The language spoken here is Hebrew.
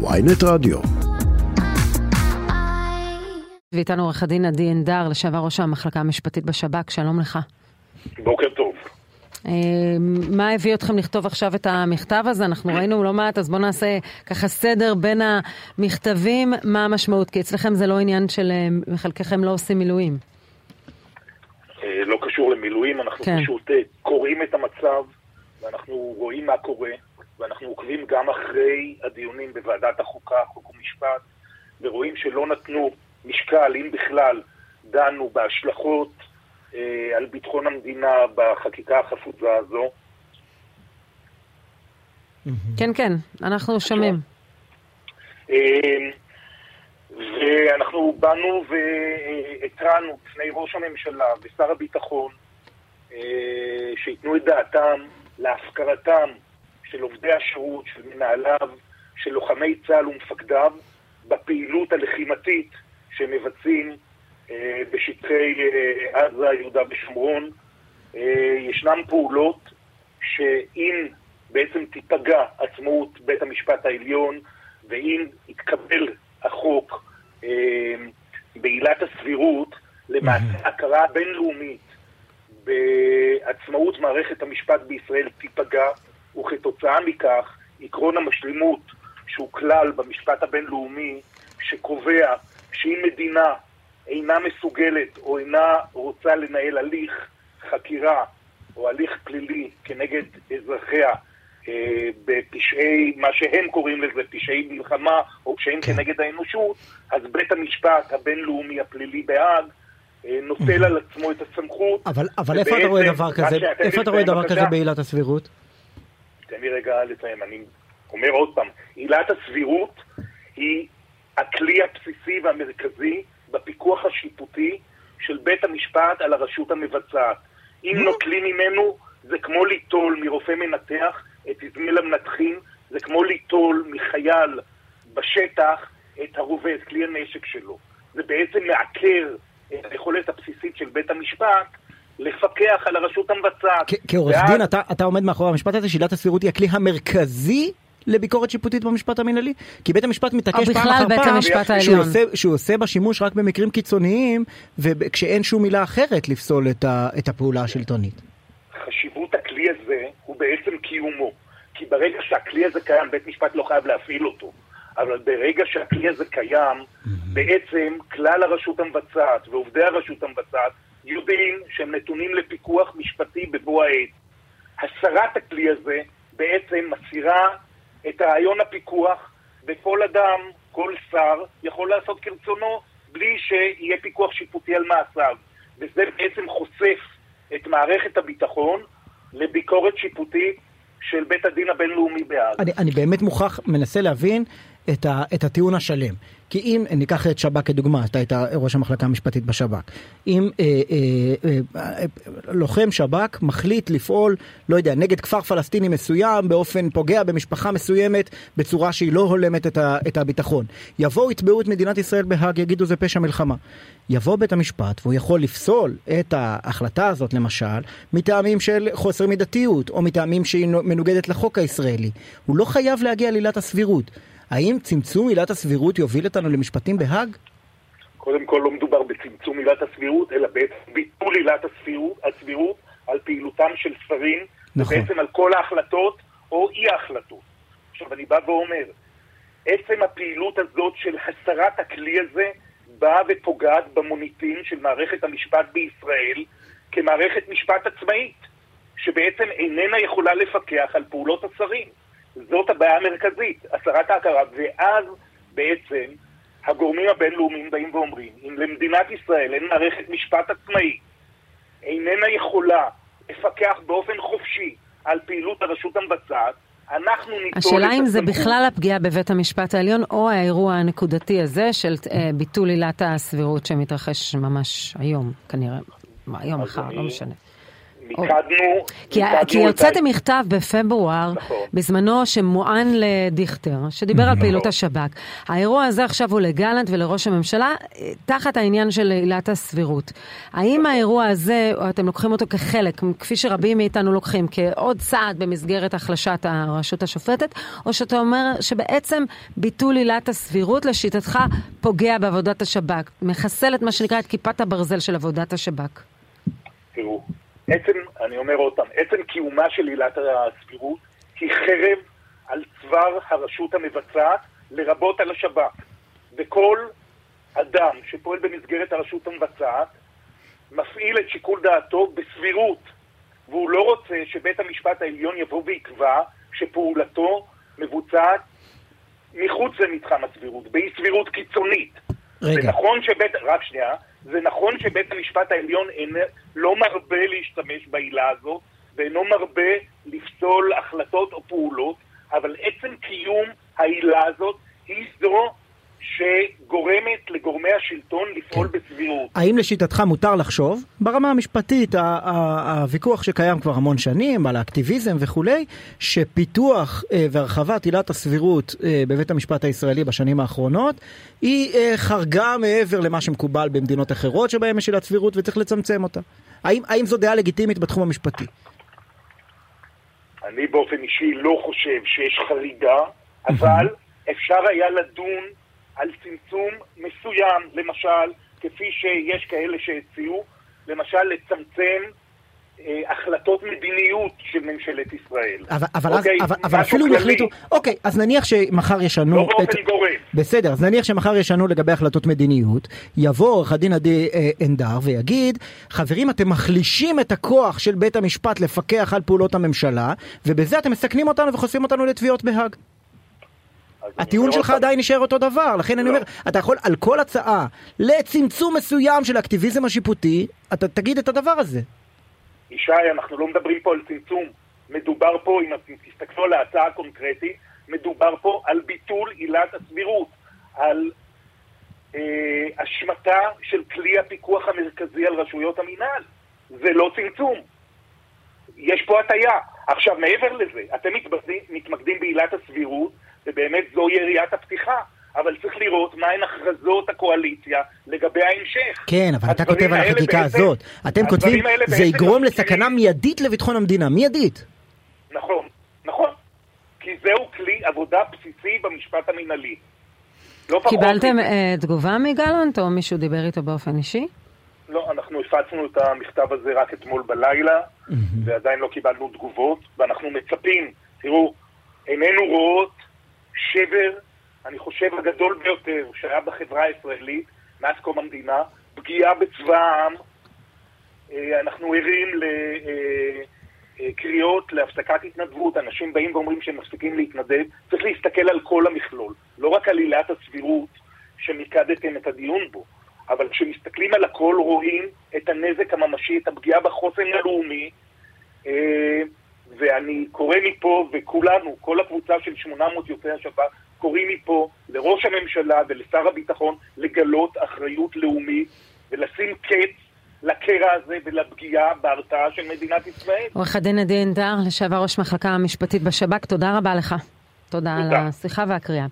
ויינט רדיו. ואיתנו עורך הדין עדי אנדר, לשעבר ראש המחלקה המשפטית בשב"כ, שלום לך. בוקר טוב. אה, מה הביא אתכם לכתוב עכשיו את המכתב הזה? אנחנו ראינו לא מעט, אז בואו נעשה ככה סדר בין המכתבים, מה המשמעות? כי אצלכם זה לא עניין של אה, חלקכם לא עושים מילואים. אה, לא קשור למילואים, אנחנו כן. פשוט קוראים את המצב, ואנחנו רואים מה קורה, ואנחנו עוקבים גם אחרי הדיונים בוועדת החוקה, חוק ומשפט, ורואים שלא נתנו משקל, אם בכלל, דנו בהשלכות אה, על ביטחון המדינה בחקיקה החפוזה הזו. כן, כן, אנחנו שומעים. אה, ואנחנו באנו והתרענו בפני ראש הממשלה ושר הביטחון אה, שייתנו את דעתם להפקרתם של עובדי השירות, של מנהליו, של לוחמי צה"ל ומפקדיו בפעילות הלחימתית שהם מבצעים אה, בשטחי אה, עזה, יהודה ושומרון. אה, ישנן פעולות שאם בעצם תיפגע עצמאות בית המשפט העליון ואם יתקבל החוק אה, בעילת הסבירות, למעשה הכרה בינלאומית בעצמאות מערכת המשפט בישראל תיפגע, וכתוצאה מכך עקרון המשלימות, שהוא כלל במשפט הבינלאומי, שקובע שאם מדינה אינה מסוגלת או אינה רוצה לנהל הליך חקירה או הליך פלילי כנגד אזרחיה אה, בפשעי, מה שהם קוראים לזה פשעי מלחמה או פשעים כן. כנגד האנושות, אז בית המשפט הבינלאומי הפלילי בהאג אה, נוטל על עצמו את הסמכות. אבל, אבל איפה אתה רואה דבר כזה, איפה אתה רואה דבר כזה. בעילת הסבירות? תן לי רגע לסיים, אני אומר עוד פעם, עילת הסבירות היא הכלי הבסיסי והמרכזי בפיקוח השיפוטי של בית המשפט על הרשות המבצעת. אם נוטלים ממנו, זה כמו ליטול מרופא מנתח את אזמל המנתחים, זה כמו ליטול מחייל בשטח את הרובה, את כלי הנשק שלו. זה בעצם מעקר את היכולת הבסיסית של בית המשפט לפקח על הרשות המבצעת. כעורך ואז- דין, אתה, אתה עומד מאחורי המשפט הזה שעילת הסבירות היא הכלי המרכזי לביקורת שיפוטית במשפט המינהלי? כי בית המשפט מתעקש פעם אחר פעם שהוא. עושה, שהוא עושה בה שימוש רק במקרים קיצוניים וכשאין שום מילה אחרת לפסול את, ה, את הפעולה השלטונית. חשיבות הכלי הזה הוא בעצם קיומו. כי ברגע שהכלי הזה קיים, בית משפט לא חייב להפעיל אותו. אבל ברגע שהכלי הזה קיים, בעצם כלל הרשות המבצעת ועובדי הרשות המבצעת יודעים שהם נתונים לפיקוח משפטי בבוא העת. הסרת הכלי הזה בעצם מסירה את רעיון הפיקוח, וכל אדם, כל שר, יכול לעשות כרצונו בלי שיהיה פיקוח שיפוטי על מעשיו. וזה בעצם חושף את מערכת הביטחון לביקורת שיפוטית של בית הדין הבינלאומי בהאג. אני, אני באמת מוכרח, מנסה להבין את, ה, את הטיעון השלם. כי אם, ניקח את שב"כ כדוגמה, אתה היית ראש המחלקה המשפטית בשב"כ. אם אה, אה, אה, אה, לוחם שב"כ מחליט לפעול, לא יודע, נגד כפר פלסטיני מסוים, באופן פוגע במשפחה מסוימת, בצורה שהיא לא הולמת את, ה, את הביטחון. יבואו, יתבעו את מדינת ישראל בהאג, יגידו זה פשע מלחמה. יבוא בית המשפט והוא יכול לפסול את ההחלטה הזאת, למשל, מטעמים של חוסר מידתיות, או מטעמים שהיא מנוגדת לחוק הישראלי. הוא לא חייב להגיע לעילת הסבירות. האם צמצום עילת הסבירות יוביל אותנו למשפטים בהאג? קודם כל לא מדובר בצמצום עילת הסבירות, אלא בעצם ביטול עילת הסבירות, הסבירות על פעילותם של שרים, נכון. ובעצם על כל ההחלטות או אי ההחלטות. עכשיו אני בא ואומר, עצם הפעילות הזאת של הסרת הכלי הזה באה ופוגעת במוניטין של מערכת המשפט בישראל כמערכת משפט עצמאית, שבעצם איננה יכולה לפקח על פעולות השרים. זאת הבעיה המרכזית, הסרת ההכרה, ואז בעצם הגורמים הבינלאומיים באים ואומרים, אם למדינת ישראל אין מערכת משפט עצמאית, איננה יכולה לפקח באופן חופשי על פעילות הרשות המבצעת, אנחנו ניטול את השאלה אם זה הסמכות. בכלל הפגיעה בבית המשפט העליון, או האירוע הנקודתי הזה של אה, ביטול עילת הסבירות שמתרחש ממש היום, כנראה. היום, מחר, אני- לא משנה. מיקדנו... כי, כי הוצאתם מכתב בפברואר, נכון. בזמנו שמוען לדיכטר, שדיבר על נכון. פעילות השב"כ. האירוע הזה עכשיו הוא לגלנט ולראש הממשלה, תחת העניין של עילת הסבירות. האם האירוע הזה, או אתם לוקחים אותו כחלק, כפי שרבים מאיתנו לוקחים, כעוד צעד במסגרת החלשת הרשות השופטת, או שאתה אומר שבעצם ביטול עילת הסבירות לשיטתך פוגע בעבודת השב"כ, מחסל את מה שנקרא את כיפת הברזל של עבודת השב"כ? עצם, אני אומר עוד פעם, עצם קיומה של עילת הסבירות היא חרב על צוואר הרשות המבצעת, לרבות על השב"כ. וכל אדם שפועל במסגרת הרשות המבצעת מפעיל את שיקול דעתו בסבירות, והוא לא רוצה שבית המשפט העליון יבוא ויקבע שפעולתו מבוצעת מחוץ למתחם הסבירות, באי סבירות קיצונית. רגע. זה נכון שבית... רק שנייה. זה נכון שבית המשפט העליון אין, לא מרבה להשתמש בעילה הזאת, ואינו מרבה לפסול החלטות או פעולות, אבל עצם קיום העילה הזאת היא זו שגורמת לגורמי השלטון לפעול כן. בסבירות. האם לשיטתך מותר לחשוב, ברמה המשפטית, הוויכוח שקיים כבר המון שנים על האקטיביזם וכולי, שפיתוח אה, והרחבת עילת הסבירות אה, בבית המשפט הישראלי בשנים האחרונות, היא אה, חרגה מעבר למה שמקובל במדינות אחרות שבהן יש עילת סבירות וצריך לצמצם אותה? האם, האם זו דעה לגיטימית בתחום המשפטי? אני באופן אישי לא חושב שיש חריגה, אבל אפשר היה לדון על צמצום מסוים, למשל, כפי שיש כאלה שהציעו, למשל לצמצם אה, החלטות מדיניות של ממשלת ישראל. אבל, אבל, אז, אוקיי, אבל, אבל אפילו אם. יחליטו, אוקיי, אז נניח שמחר ישנו... לא באופן גורף. בסדר, אז נניח שמחר ישנו לגבי החלטות מדיניות, יבוא עורך הדין עדי אה, ענדר ויגיד, חברים, אתם מחלישים את הכוח של בית המשפט לפקח על פעולות הממשלה, ובזה אתם מסכנים אותנו וחושפים אותנו לתביעות בהאג. הטיעון שלך עדיין נשאר אותו דבר, לכן אני לא. אומר, אתה יכול על כל הצעה לצמצום מסוים של האקטיביזם השיפוטי, אתה תגיד את הדבר הזה. ישי, אנחנו לא מדברים פה על צמצום. מדובר פה, אם אתם תסתכלו על ההצעה הקונקרטית, מדובר פה על ביטול עילת הסבירות, על אה, השמטה של כלי הפיקוח המרכזי על רשויות המינהל. זה לא צמצום. יש פה הטיה. עכשיו, מעבר לזה, אתם מתמקדים בעילת הסבירות, ובאמת זו יריית הפתיחה. אבל צריך לראות מהן הכרזות הקואליציה לגבי ההמשך. כן, אבל אתה כותב על החקיקה בעצם- הזאת. אתם כותבים, זה יגרום לסכנה מיידית לביטחון המדינה, מיידית. נכון, נכון. כי זהו כלי עבודה בסיסי במשפט המינהלי. לא פחות קיבלתם מזה. אה, תגובה מגלנט, או מישהו דיבר איתו באופן אישי? לא, אנחנו הפצנו את המכתב הזה רק אתמול בלילה, ועדיין לא קיבלנו תגובות, ואנחנו מצפים, תראו, עינינו רואות שבר, אני חושב הגדול ביותר שהיה בחברה הישראלית מאז קום המדינה, פגיעה בצבא העם. אה, אנחנו ערים לקריאות להפסקת התנדבות, אנשים באים ואומרים שהם מפסיקים להתנדב, צריך להסתכל על כל המכלול, לא רק על עילת הסבירות שמיקדתם את הדיון בו, אבל כשמסתכלים על הכל רואים את הנזק הממשי, את הפגיעה בחוסן הלאומי, אה, ואני קורא מפה, וכולנו, כל הקבוצה של 800 יוצאי השב"כ, קוראים מפה לראש הממשלה ולשר הביטחון לגלות אחריות לאומית ולשים קץ לקרע הזה ולפגיעה בהרתעה של מדינת ישראל. עורך הדין עדי ענדר, לשעבר ראש מחלקה המשפטית בשב"כ, תודה רבה לך. תודה על תודה. השיחה והקריאה.